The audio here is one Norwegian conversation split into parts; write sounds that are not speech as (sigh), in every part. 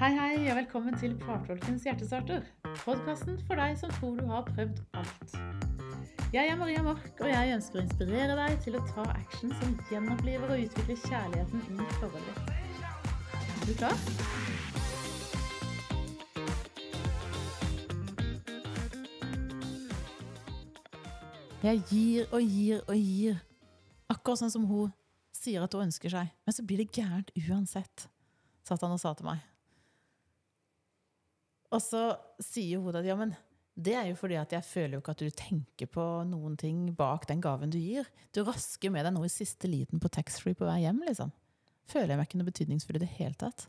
Hei, hei, og velkommen til Partolkens hjertestarter. Podkasten for deg som tror du har prøvd alt. Jeg er Maria Mork, og jeg ønsker å inspirere deg til å ta action som gjenoppliver og utvikler kjærligheten i forholdet. Er du klar? Jeg gir og gir og gir. Akkurat sånn som hun sier at hun ønsker seg. Men så blir det gærent uansett, satt han og sa til meg. Og så sier hun at ja, men det er jo fordi at jeg føler jo ikke at du tenker på noen ting bak den gaven du gir. Du rasker med deg noe i siste liten på taxfree på vei hjem, liksom. Føler jeg meg ikke noe betydningsfull i det hele tatt.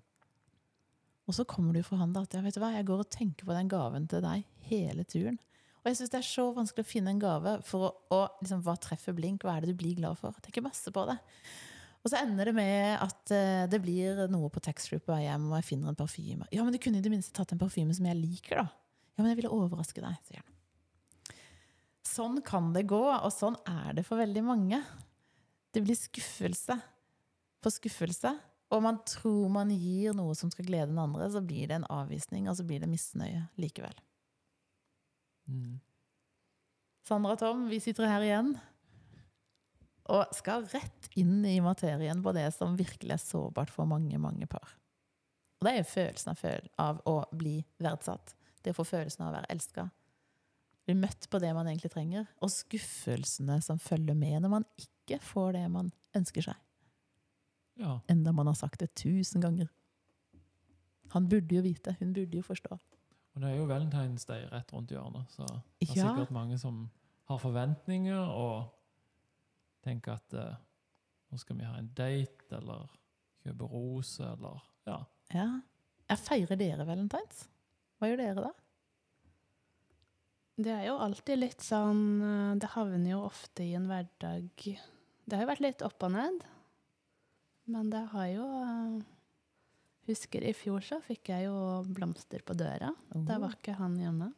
Og så kommer jo fra han da at ja, vet du hva, jeg går og tenker på den gaven til deg hele turen. Og jeg syns det er så vanskelig å finne en gave for å, å liksom, Hva treffer blink? Hva er det du blir glad for? Tenker masse på det. Og så ender det med at uh, det blir noe på taxfree på vei hjem, og jeg finner en parfyme. Ja, men du kunne i det minste tatt en parfyme som jeg liker, da. Ja, men jeg ville overraske deg, sier han. Sånn kan det gå, og sånn er det for veldig mange. Det blir skuffelse på skuffelse. Og man tror man gir noe som skal glede den andre, så blir det en avvisning, og så blir det misnøye likevel. Mm. Sandra og Tom, vi sitter her igjen og skal rett inn i materien på det som virkelig er sårbart for mange, mange par. Og det er jo følelsen av å bli verdsatt. Det å få følelsen av å være elska. Bli møtt på det man egentlig trenger. Og skuffelsene som følger med når man ikke får det man ønsker seg. Ja. Enda man har sagt det tusen ganger. Han burde jo vite. Hun burde jo forstå. Og det er jo Valentine's Day rett rundt hjørnet, så det er ja. sikkert mange som har forventninger og tenker at uh, nå skal vi ha en date, eller kjøpe roser, eller ja. ja. Jeg feirer dere valentines? Hva gjør dere da? Det er jo alltid litt sånn eh, Det havner jo ofte i en hverdag Det har jo vært litt opp og ned. Men det har jo eh, Husker i fjor så fikk jeg jo blomster på døra. Oh. Da var ikke han hjemme.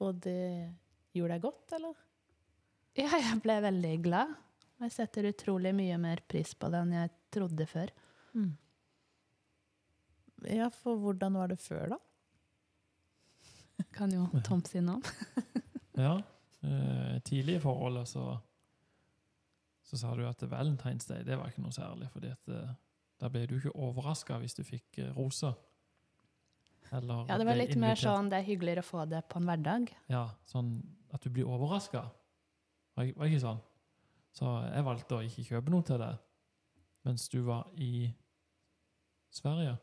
Og det gjorde deg godt, eller? Ja, jeg ble veldig glad. Jeg setter utrolig mye mer pris på det enn jeg trodde før. Mm. Ja, for hvordan var det før, da? (laughs) Kan jo Tom si noe om. (laughs) ja. Eh, tidlig i forholdet så, så sa du at Valentine's Day det var ikke noe særlig. fordi at eh, da ble du ikke overraska hvis du fikk eh, roser. Eller ja, det var litt mer sånn det er hyggeligere å få det på en hverdag. Ja, sånn at du blir overraska. Var, var ikke sånn? Så jeg valgte å ikke kjøpe noe til deg mens du var i Sverige.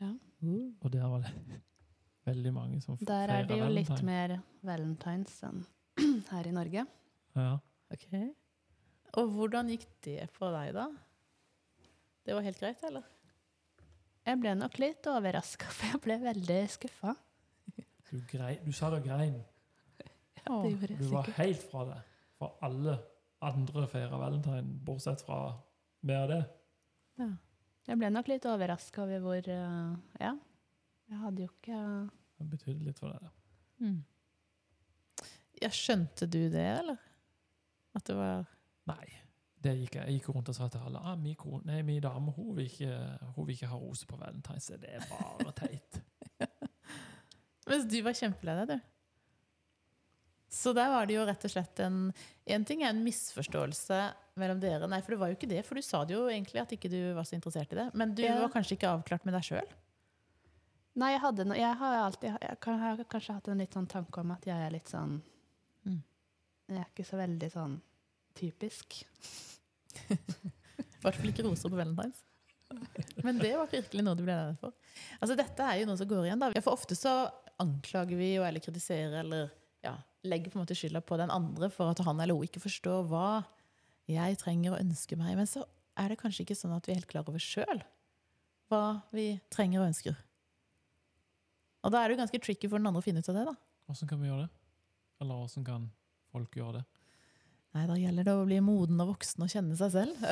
Ja. Uh. Og der var det (laughs) veldig mange som feirer valentine. Der er det jo valentine. litt mer valentines enn (clears throat) her i Norge. Ja. Ok. Og hvordan gikk det for deg, da? Det var helt greit, eller? Jeg ble nok litt overraska, (laughs) for jeg ble veldig skuffa. Du, du sa det grein. (laughs) Ja, det gjorde jeg sikkert. Du var helt fra det for alle andre feirer valentine, bortsett fra mer av det. Ja. Jeg ble nok litt overraska over hvor uh, Ja. Jeg hadde jo ikke Det betydde litt for deg, da. Mm. Ja, skjønte du det, eller? At det var Nei. Det gikk jeg. jeg gikk rundt og sa til alle ah, min, nei, min dame hun vil, ikke, hun vil ikke ha rose på valentines. Det er bare teit. (laughs) Mens du var kjempelei deg, du. Så der var det jo rett og slett en En ting er en misforståelse mellom dere. Nei, for det var jo ikke det, for du sa det jo egentlig at ikke du var så interessert i det. Men du var kanskje ikke avklart med deg sjøl? Nei, jeg, hadde jeg har alltid jeg har kanskje hatt en litt sånn tanke om at jeg er litt sånn mm. Jeg er ikke så veldig sånn typisk. (laughs) I hvert fall ikke roser på valentines. Men det var virkelig noe du ble redd for. Altså, dette er jo noe som går igjen. da. For ofte så anklager vi jo eller kritiserer eller ja, legger på en måte skylda på den andre for at han eller hun ikke forstår hva jeg trenger og ønsker meg. Men så er det kanskje ikke sånn at vi er helt klar over sjøl hva vi trenger og ønsker. Og da er det jo ganske tricky for den andre å finne ut av det. da. Åssen kan vi gjøre det? Eller åssen kan folk gjøre det? Nei, da gjelder det å bli moden og voksen og kjenne seg selv.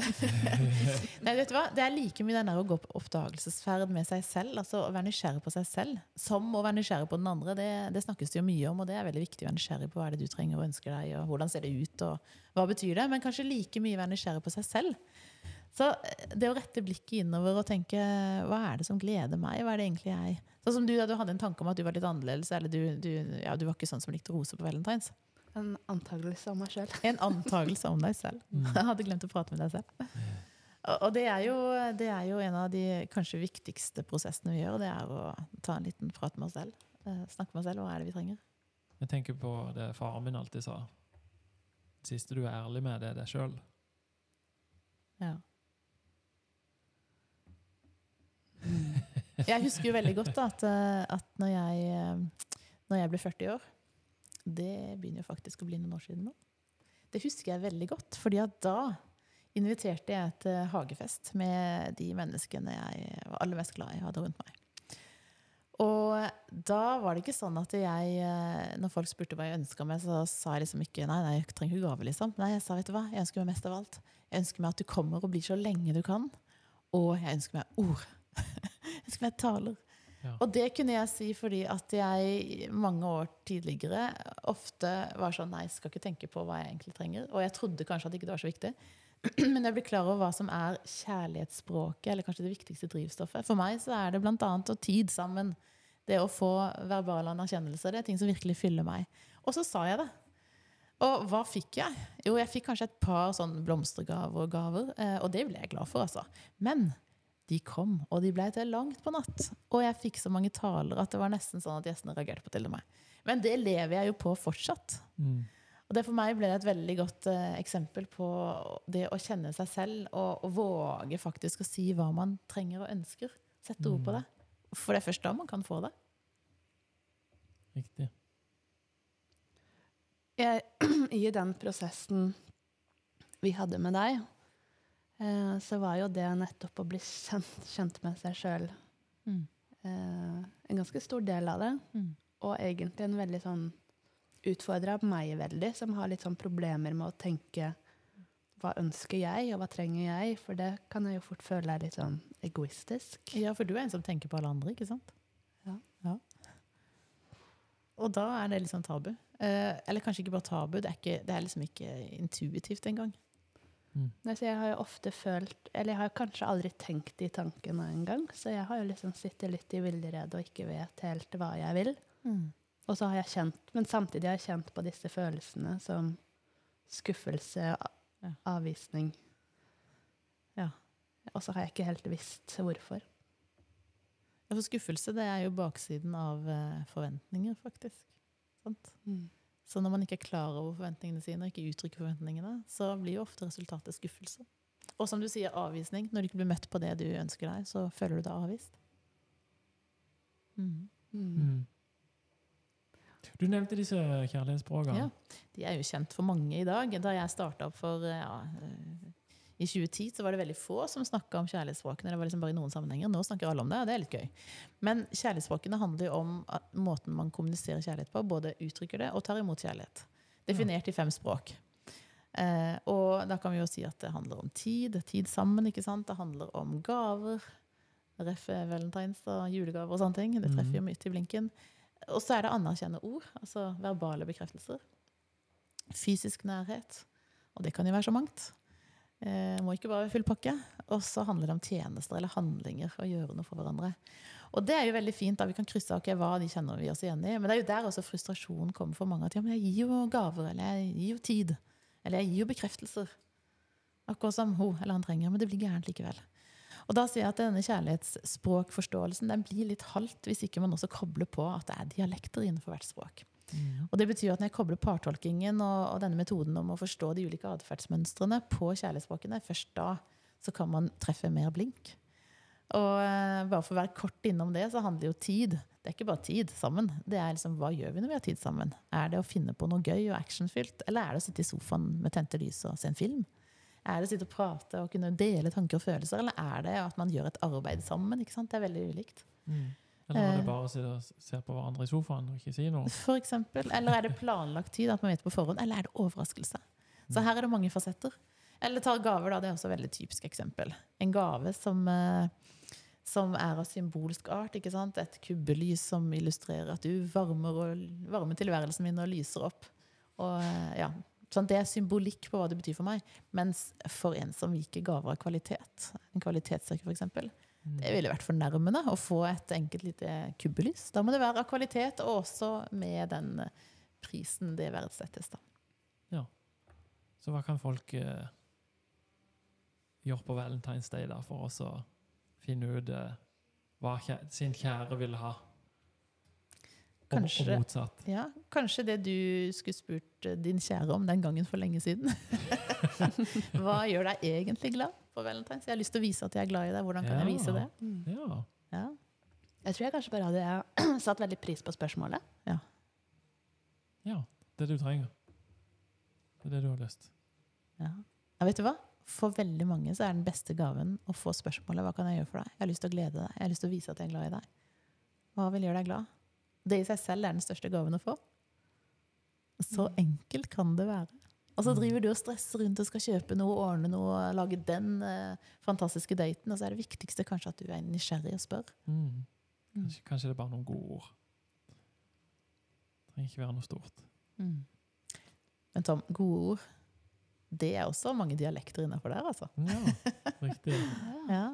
(laughs) Nei, vet du hva? Det er like mye den der å gå på oppdagelsesferd med seg selv. altså Å være nysgjerrig på seg selv. Som å være nysgjerrig på den andre. Det, det, snakkes det jo mye om, og det er veldig viktig å være nysgjerrig på hva er det du trenger og ønsker deg, og hvordan ser det ut, og hva betyr det? Men kanskje like mye være nysgjerrig på seg selv. Så eh, det å rette blikket innover og tenke hva er det som gleder meg? Hva er det egentlig jeg Sånn som du, da du hadde en tanke om at du var litt annerledes, eller du, du, ja, du var ikke sånn som likte roser på valentines. En antakelse om meg sjøl. En antakelse om deg selv. Mm. Jeg hadde glemt å prate med deg selv. Og og det er, jo, det er jo en av de kanskje viktigste prosessene vi gjør. Det er å ta en liten prat med oss selv. Eh, Snakke med oss selv. Hva er det vi trenger? Jeg tenker på det faren min alltid sa. Det siste du er ærlig med, det er deg sjøl. Ja. Jeg husker jo veldig godt da, at, eh, at når, jeg, eh, når jeg ble 40 år Det begynner jo faktisk å bli noen år siden nå. Det husker jeg veldig godt, fordi at da inviterte jeg til hagefest med de menneskene jeg var aller mest glad i hadde rundt meg. Og da var det ikke sånn at jeg, eh, når folk spurte hva jeg ønska meg, så sa jeg liksom ikke nei, nei, jeg trenger ikke gave, liksom. Nei, jeg sa vet du hva, jeg ønsker meg mest av alt. Jeg ønsker meg at du kommer og blir så lenge du kan. Og jeg ønsker meg ord. (laughs) jeg ønsker meg taler. Og det kunne jeg si fordi at jeg mange år tidligere ofte var sånn Nei, skal ikke tenke på hva jeg egentlig trenger. Og jeg trodde kanskje at ikke det var så viktig. (clears throat) Men jeg blir klar over hva som er kjærlighetsspråket, eller kanskje det viktigste drivstoffet. For meg så er det bl.a. å tid sammen. Det å få verbal anerkjennelse. Det er ting som virkelig fyller meg. Og så sa jeg det. Og hva fikk jeg? Jo, jeg fikk kanskje et par sånn blomstergaver og gaver. eh, Og det ble jeg glad for, altså. Men de kom, og de ble til langt på natt. Og jeg fikk så mange taler at det var nesten sånn at gjestene reagerte på til og med. Men det lever jeg jo på fortsatt. Mm. Og det for meg ble et veldig godt eh, eksempel på det å kjenne seg selv og, og våge faktisk å si hva man trenger og ønsker. Sette ord på Mm. det. For det er først da man kan få det. Riktig. Jeg, (clears throat) I den prosessen vi hadde med deg, eh, så var jo det nettopp å bli kjent, kjent med seg sjøl Mm. eh, en ganske stor del av det. Mm. Og egentlig en veldig sånn Utfordra meg veldig, som har litt sånn problemer med å tenke hva ønsker jeg, og hva trenger jeg? For det kan jeg jo fort føle er litt sånn egoistisk. Ja, for du er en som tenker på alle andre, ikke sant? Ja. Og da er det litt sånn tabu. Eh, eller kanskje ikke bare tabu, det er, ikke, det er liksom ikke intuitivt engang. Mm. Altså, jeg har jo ofte følt Eller jeg har kanskje aldri tenkt de tankene engang. Så jeg har jo liksom sittet litt i villrede og ikke vet helt hva jeg vil. Mm. Og så har jeg kjent, men samtidig har jeg kjent på disse følelsene som skuffelse, Ja. avvisning. Ja. Og så har jeg ikke helt visst hvorfor. Ja, for skuffelse det er jo baksiden av eh, forventninger, faktisk. Sant? Så når man ikke er klar over forventningene sine, og ikke uttrykker forventningene, så blir jo ofte resultatet skuffelse. Og som du sier, avvisning. Når du ikke blir møtt på det du ønsker deg, så føler du deg avvist. Mm. Mm. Du nevnte disse kjærlighetsspråkene. Ja. De er jo kjent for mange i dag. Da jeg starta opp for ja, i 2010, så var det veldig få som snakka om kjærlighetsspråkene. Det var liksom bare i noen sammenhenger. Nå snakker alle om det, og det er litt gøy. Men kjærlighetsspråkene handler jo om måten man kommuniserer kjærlighet på. Både uttrykker det og tar imot kjærlighet. Definert i fem språk. Eh, og da kan vi jo si at det handler om tid. Tid sammen, ikke sant. Det handler om gaver. Ref. valentines og julegaver og sånne ting. Det treffer jo mye til blinken. Og så er det anerkjenne ord, altså verbale bekreftelser. Fysisk nærhet. Og det kan jo være så mangt. Eh, må ikke bare være full pakke. Og så handler det om tjenester eller handlinger. Å gjøre noe for hverandre. Og det er jo veldig fint. da Vi kan krysse av okay, hva de kjenner vi oss igjen i. Men det er jo der også frustrasjonen kommer for mange. At ja, men jeg gir jo gaver, eller jeg gir jo tid. Eller jeg gir jo bekreftelser. Akkurat som hun eller han trenger. Men det blir gærent likevel. Og da sier jeg at denne kjærlighetsspråkforståelsen den blir litt halvt hvis ikke man også kobler på at det er dialekter innenfor hvert språk. Og det betyr at når jeg kobler partolkingen og, og denne metoden om å forstå de ulike atferdsmønstrene på kjærlighetsspråkene, først da så kan man treffe mer blink. Og eh, bare for å være kort innom det, så handler jo tid. Det er ikke bare tid sammen. Det er liksom, Hva gjør vi når vi har tid sammen? Er det å finne på noe gøy og actionfylt, eller er det å sitte i sofaen med tente lys og se en film? Er det å sitte og prate og kunne dele tanker og følelser, eller er det at man gjør et arbeid sammen? ikke sant? Det er veldig ulikt. Mm. Eller Eh. det bare å og se på hverandre i sofaen og ikke si noe? For eksempel. Eller er det planlagt tid, at man vet på forhånd, eller er det overraskelse? Så her er det mange fasetter. Eller tar gaver, da. Det er også et veldig typisk eksempel. En gave som, eh, som er av symbolsk art. ikke sant? Et kubbelys som illustrerer at du varmer, og, varmer tilværelsen min og lyser opp. Og eh, ja, Sånn, det er symbolikk på hva det betyr for meg. Mens for en som liker gaver av kvalitet, en kvalitetssøker f.eks., Mm. Det ville vært fornærmende å få et enkelt lite kubbelys. Da må det være av kvalitet, og også med den eh, prisen det verdsettes. da. Så hva kan folk eh, gjøre på Valentine's Day da, for å finne ut eh, hva kjæ sin kjære vil ha? Og, og Kanskje- motsatt. Ja, Kanskje det du skulle spurt eh, din kjære om den gangen for lenge siden. (laughs) Hva gjør deg egentlig glad på valentines? Jeg har lyst til å vise at jeg er glad i deg. Hvordan kan jeg vise det? Mm. Ja. Ja. Jeg tror jeg kanskje bare hadde (clears throat) satt veldig pris på spørsmålet. ja. Det du trenger. Det er det du har lyst. Ja. ja, vet du hva? For veldig mange så er den beste gaven å få spørsmålet hva kan jeg gjøre for deg? Jeg har lyst til å glede deg. Jeg har lyst til å vise at jeg er glad i deg. Hva vil gjøre deg glad? Det i seg selv er den største gaven å få. Så enkelt kan det være. Og så driver du og stresser rundt og skal kjøpe noe, ordne noe, lage den eh, fantastiske daten, og så er det viktigste kanskje at du er nysgjerrig og spør. Mm. Kanskje, kanskje det er bare noen gode ord. Det trenger ikke være noe stort. Mm. Men Tom, gode ord, det er også mange dialekter innafor der, altså. Ja, riktig. (laughs) Ja.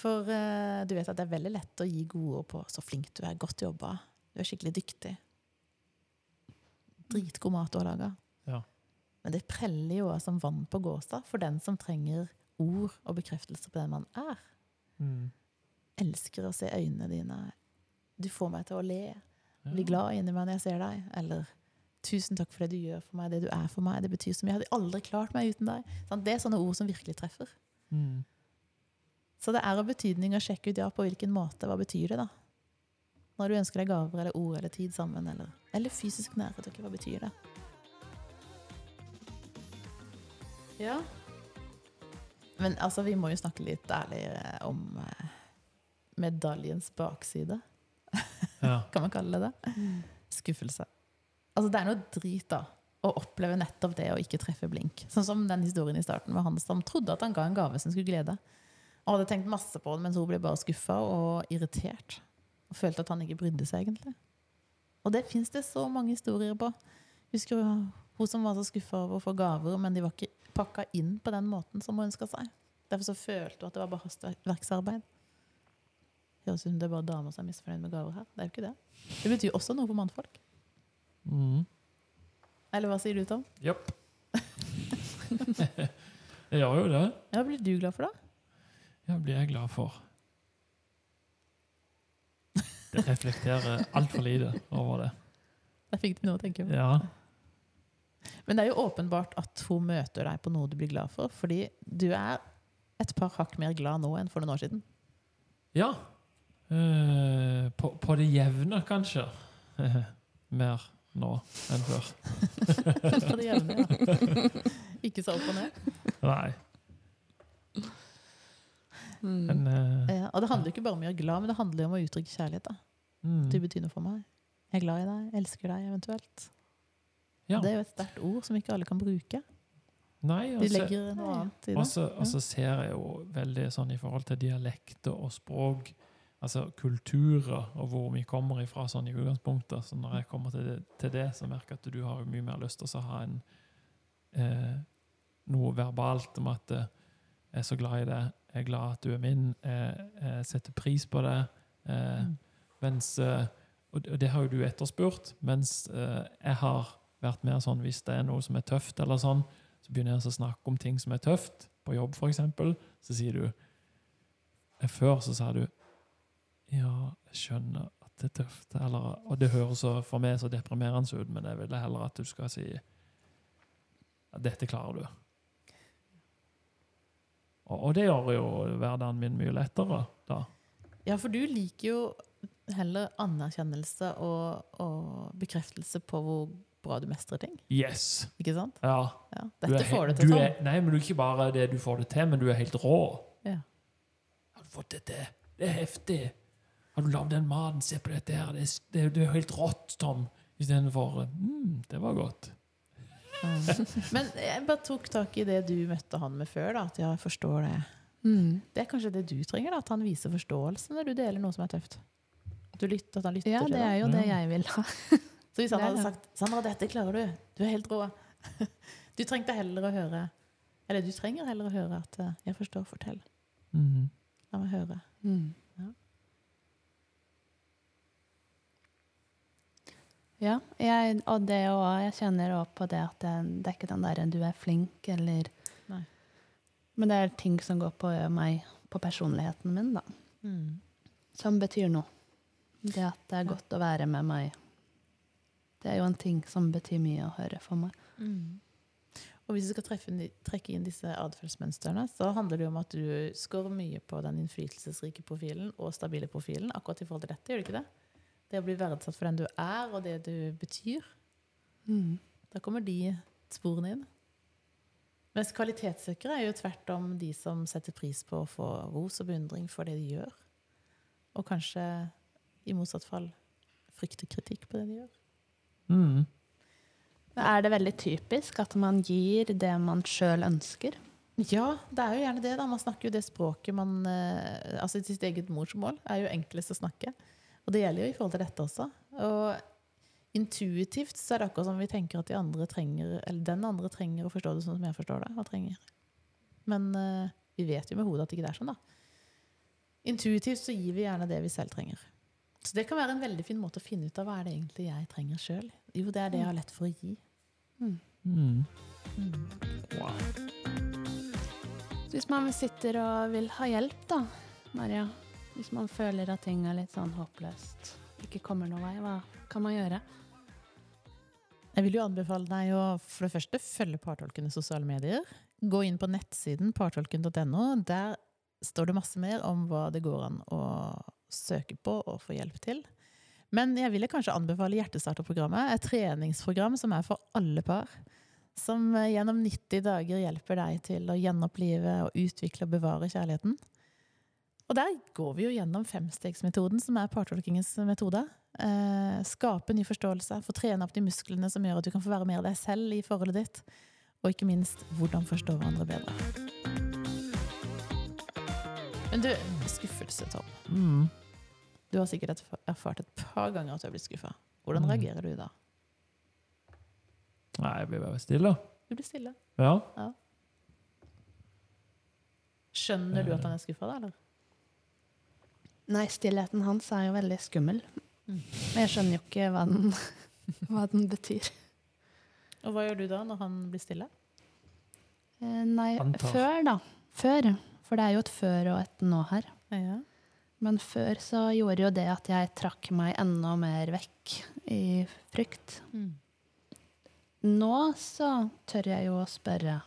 For eh, du vet at det er veldig lett å gi gode ord på 'så flink du er, godt jobba', 'du er skikkelig dyktig'. Dritgod mat du har laga. Ja. Men det preller jo av som vann på gåsa for den som trenger ord og bekreftelse på den man er. Mm. Elsker å se øynene dine. Du får meg til å le. Bli glad inni meg når jeg ser deg. Eller 'tusen takk for det du gjør for meg, det du er for meg'. Det betyr så mye. Jeg hadde aldri klart meg uten deg. Det er sånne ord som virkelig treffer. Mm. Så det er av betydning å sjekke ut ja, på hvilken måte. Hva betyr det, da? Når du ønsker deg gaver eller ord eller tid sammen, eller, eller fysisk nærhet. hva betyr det? Ja. Men altså, vi må jo snakke litt ærlig eh, om eh, medaljens bakside. (laughs) Ja. Kan man kalle det det? Skuffelse. Altså, det er noe drit, da. Å oppleve nettopp det å ikke treffe blink. Sånn som den historien i starten med han som trodde at han ga en gave som skulle glede. Og hadde tenkt masse på det, mens hun ble bare skuffa og irritert. Og følte at han ikke brydde seg, egentlig. Og det fins det så mange historier på. Husker du hun som var så skuffa over å få gaver, men de var ikke pakka inn på den måten som hun ønska seg. Derfor så følte hun at det var bare hastverksarbeid. Høres ut som det er bare damer som er misfornøyd med gaver her. Det er jo ikke det. Det betyr også noe for mannfolk. Mm. Eller hva sier du, Tom? Jepp. (laughs) jeg gjør jo det. Ja, Blir du glad for det? Ja, blir jeg glad for. Det reflekterer altfor lite over det. Der fikk du noe å tenke på. Ja. Men det er jo åpenbart at hun møter deg på noe du blir glad for. Fordi du er et par hakk mer glad nå enn for noen år siden. ja. Uh, på, på det jevne, kanskje. (laughs) Mer nå enn før. (laughs) På det jevne, ja. Ikke så opp og ned. Nei. Mm. Men uh, Ja, og det handler jo ikke bare om å gjøre glad, men det handler jo om å uttrykke kjærlighet. da. mm, Du betyr noe for meg. Jeg er glad i deg, elsker deg eventuelt. Ja. Det er jo et sterkt ord som ikke alle kan bruke. Nei, De altså, legger noe annet i Og det. så og så ser jeg jo veldig sånn i forhold til dialekter og språk, altså kulturer, og hvor vi kommer ifra sånn i utgangspunktet. Så når jeg kommer til det, til det så merker jeg at du har mye mer lyst til å ha en, eh, noe verbalt om at eh, jeg er så glad i deg, jeg er glad at du er min, jeg, jeg setter pris på det. Eh, Mm. mens, eh, og det har jo du etterspurt, mens eh, jeg har vært mer sånn hvis det er noe som er tøft, eller sånn, så begynner jeg å snakke om ting som er tøft, på jobb f.eks. Så sier du Før så sa du Ja, jeg skjønner at det er tøft. Eller, og det høres for meg så deprimerende ut, men jeg vil heller at du skal si at dette klarer du. Og, og det gjør jo hverdagen min mye lettere, da. Ja, for du liker jo heller anerkjennelse og, og bekreftelse på hvor bra du mestrer ting. Yes! Ikke sant? Ja. Ja, dette er får du til du sånn. er- Nei, men du er ikke bare det du får det til, men du er helt rå. Ja. Har du fått det til? Det er heftig. Har du lagd den maten? Se på dette her. Det er, det det er helt rått, Tom. Istedenfor mm, det var godt. Mm. Men jeg bare tok tak i det du møtte han med før. da, At jeg forstår det. Mm. Det er kanskje det du trenger, da, at han viser forståelse når du deler noe som er tøft. At, du lytter, at han lytter Ja, til det deg. er jo det jeg vil ha. (laughs) Så hvis han hadde sagt 'Sandra, dette klarer du. Du er helt rå', (laughs) Du trengte heller å høre Eller du trenger heller å høre at eh, 'jeg forstår, fortell'. Mhm. La meg høre. Mm. Ja. Ja, jeg, og det òg. Jeg kjenner òg på det at det, det er ikke den derre 'du er flink', eller Nei. Men det er ting som går på meg, på personligheten min, da. Mm. Som betyr noe. Det at det er godt å være med meg. Det er jo en ting som betyr mye å høre for meg. Mm. Og hvis du skal treffe, trekke inn disse atferdsmønstrene, så handler det jo om at du scorer mye på den innflytelsesrike profilen og stabile profilen akkurat i forhold til dette, gjør du ikke det? Det å bli verdsatt for den du er, og det du betyr. Da kommer de sporene inn. Mens kvalitetssøkere er jo tvert om de som setter pris på å få ros og beundring for det de gjør. Og kanskje i motsatt fall frykter kritikk på det de gjør. Men Er det veldig typisk at man gir det man sjøl ønsker? Ja, det er jo gjerne det. da. Man snakker jo det språket man eh, Altså sitt eget morsmål er jo enklest å snakke. Og det gjelder jo i forhold til dette også. Og intuitivt så er det akkurat som vi tenker at de andre trenger Eller den andre trenger å forstå det sånn som jeg forstår det. og trenger. Men uh, vi vet jo med hodet at det ikke er sånn, da. Intuitivt så gir vi gjerne det vi selv trenger. Så det kan være en veldig fin måte å finne ut av hva er det egentlig jeg trenger sjøl. Jo, det er det jeg har lett for å gi. Mhm. Wow. Så Hvis man sitter og vil ha hjelp, da, Maria. Hvis man føler at ting er litt sånn håpløst, ikke kommer noen vei, hva kan man gjøre? Jeg vil jo anbefale deg å for det første følge Partolkenes sosiale medier. Gå inn på nettsiden partolken.no. Der står det masse mer om hva det går an å søke på og få hjelp til. Men jeg ville kanskje anbefale Hjertestarterprogrammet, et treningsprogram som er for alle par. Som eh, gjennom 90 dager hjelper deg til å gjenopplive og utvikle og bevare kjærligheten. Og der går vi jo gjennom femstegsmetoden, som er partolkingens metode. Eh, skape ny forståelse, få trene opp de musklene som gjør at du kan få være mer deg selv i forholdet ditt. Og ikke minst hvordan forstå hverandre bedre. Men du, skuffelse, Tom. Mm. Du har sikkert erfart et par ganger at du har blitt skuffa. Hvordan Mm. reagerer du da? Nei, jeg blir bare stille. Du blir stille. Ja. Skjønner du at han er skuffa, da? eller? Nei, stillheten hans er jo veldig skummel. Mm. Men jeg skjønner jo ikke hva den, (laughs) hva den betyr. Og hva gjør du da, når han blir stille? Eh, Nei, før, da. Før. For det er jo et før og et nå her. Ja. Men før så gjorde jo det at jeg trakk meg enda mer vekk i frykt. Mm. Nå så tør jeg jo å spørre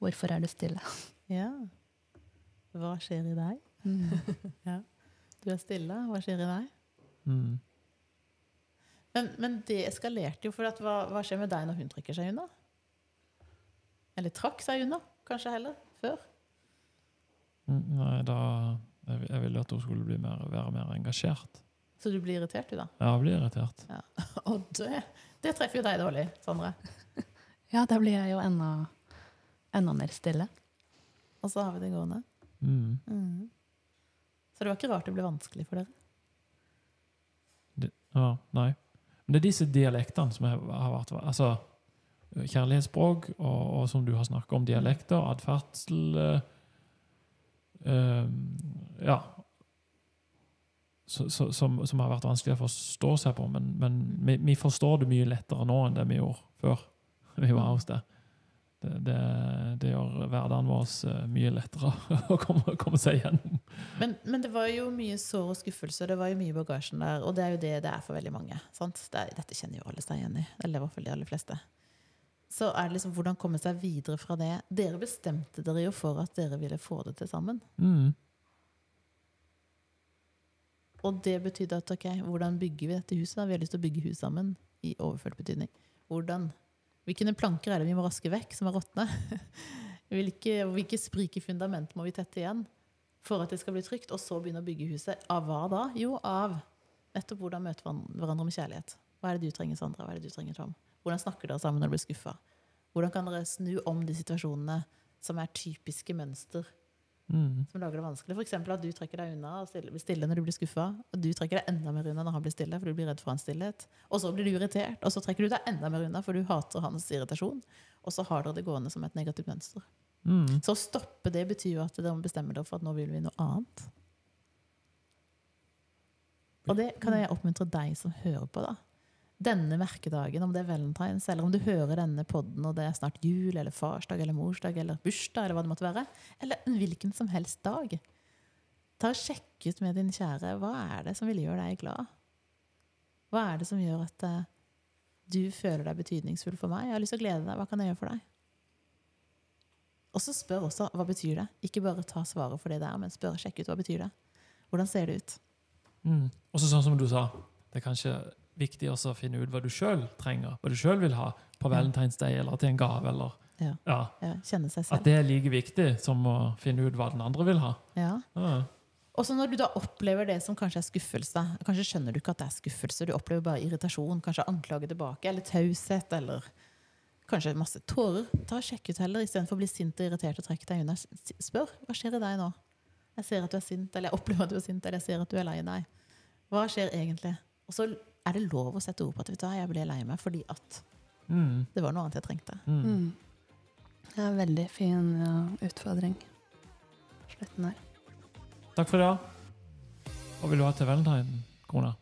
Hvorfor er du stille? (laughs) ja. Hva skjer i deg? (laughs) Du er stille. Hva skjer i deg? Mm. Men, men det eskalerte jo, for at hva, hva skjer med deg når hun trekker seg unna? Eller trakk seg unna, kanskje heller, før? Mm, Nei, da Jeg, jeg ville at hun skulle bli mer, være mer engasjert. Så du blir irritert, du, da? Ja, jeg blir irritert. Og (laughs) det, det treffer jo deg dårlig, Sondre. (laughs) Ja, da blir jeg jo enda, enda mer stille. Og så har vi det gående. Mhm. Så det var ikke rart det ble vanskelig for dere. Det, ja, nei. Men det er disse dialektene som har vært Altså kjærlighetsspråk, og, og som du har snakket om, dialekter, atferdsel eh, Ja. Så, så, som, som har vært vanskelig å forstå seg på. Men, men vi, vi forstår det mye lettere nå enn det vi gjorde før (laughs) vi var hos deg. Det, det, det gjør hverdagen vår eh, mye lettere (laughs) å komme, komme seg gjennom. Men, men det var jo mye sår og skuffelse, det var jo mye i bagasjen der. Og det er jo det det er for veldig mange. Sant? Det dette kjenner jo alle seg igjen i. Eller i hvert fall de aller fleste. Så er det liksom hvordan komme seg videre fra det. Dere bestemte dere jo for at dere ville få det til sammen. Mm. Og det betydde at ok, hvordan bygger vi dette huset? da? Vi har lyst til å bygge hus sammen. I overført betydning. Hvordan? Hvilke planker er det vi må raske vekk, som er råtne? (laughs) Hvilke, hvilke sprike fundament må vi tette igjen for at det skal bli trygt? Og så begynne å bygge huset. Av hva da? Jo, av nettopp hvordan møte hveran- hverandre med kjærlighet. Hva er det du trenger, Sandra? Hva er det du trenger, Tom? Hvordan snakker dere sammen når dere blir skuffa? Hvordan kan dere snu om de situasjonene som er typiske mønster Mm. som lager det vanskelig. Eksempel at du trekker deg unna og stille, blir stille når du blir skuffa. Og du trekker deg enda mer unna når han blir stille, for du blir redd for hans stillhet. Og så blir du irritert, og så trekker du deg enda mer unna, for du hater hans irritasjon. Og så har dere det gående som et negativt mønster. Mm. Så å stoppe det betyr jo at dere bestemmer bestemme dere for at nå vil vi noe annet. Og det kan jeg oppmuntre deg som hører på, da. Denne merkedagen, om det er valentines, eller om du hører denne podden og det er snart jul, eller farsdag, eller morsdag, eller bursdag, eller hva det måtte være, eller en hvilken som helst dag. Ta og Sjekk ut med din kjære hva er det som vil gjøre deg glad. Hva er det som gjør at eh, du føler deg betydningsfull for meg? Jeg har lyst til å glede deg. Hva kan jeg gjøre for deg? Og så spør også hva betyr det. Ikke bare ta svaret for det der, men spør, sjekk ut hva betyr det. Hvordan ser det ut? Mm. Og så sånn som du sa, det er kanskje viktig også å finne ut hva du sjøl trenger, hva du sjøl vil ha på Valentine's Day eller til en gave. eller Ja. ja, Ja, kjenne seg At det er like viktig som å finne ut hva den andre vil ha. Ja. Ja. Og så når du da opplever det som kanskje er skuffelse, kanskje skjønner du ikke at det er skuffelse, du opplever bare irritasjon, kanskje anklage tilbake, eller taushet, eller kanskje masse tårer, ta og sjekk ut heller, istedenfor å bli sint og irritert og trekke deg unna. Spør hva skjer i deg nå? Jeg ser at du er sint, eller jeg opplever at du er sint, eller jeg ser at du er lei deg. Hva skjer egentlig? Og så er det lov å sette ord på at vet du hva, jeg ble lei meg fordi at Mm. det var noe annet jeg trengte. Mm. Mm. Det er en veldig fin ja, utfordring. Slutten her. Takk for det. Hva vil du ha til valentine, kona?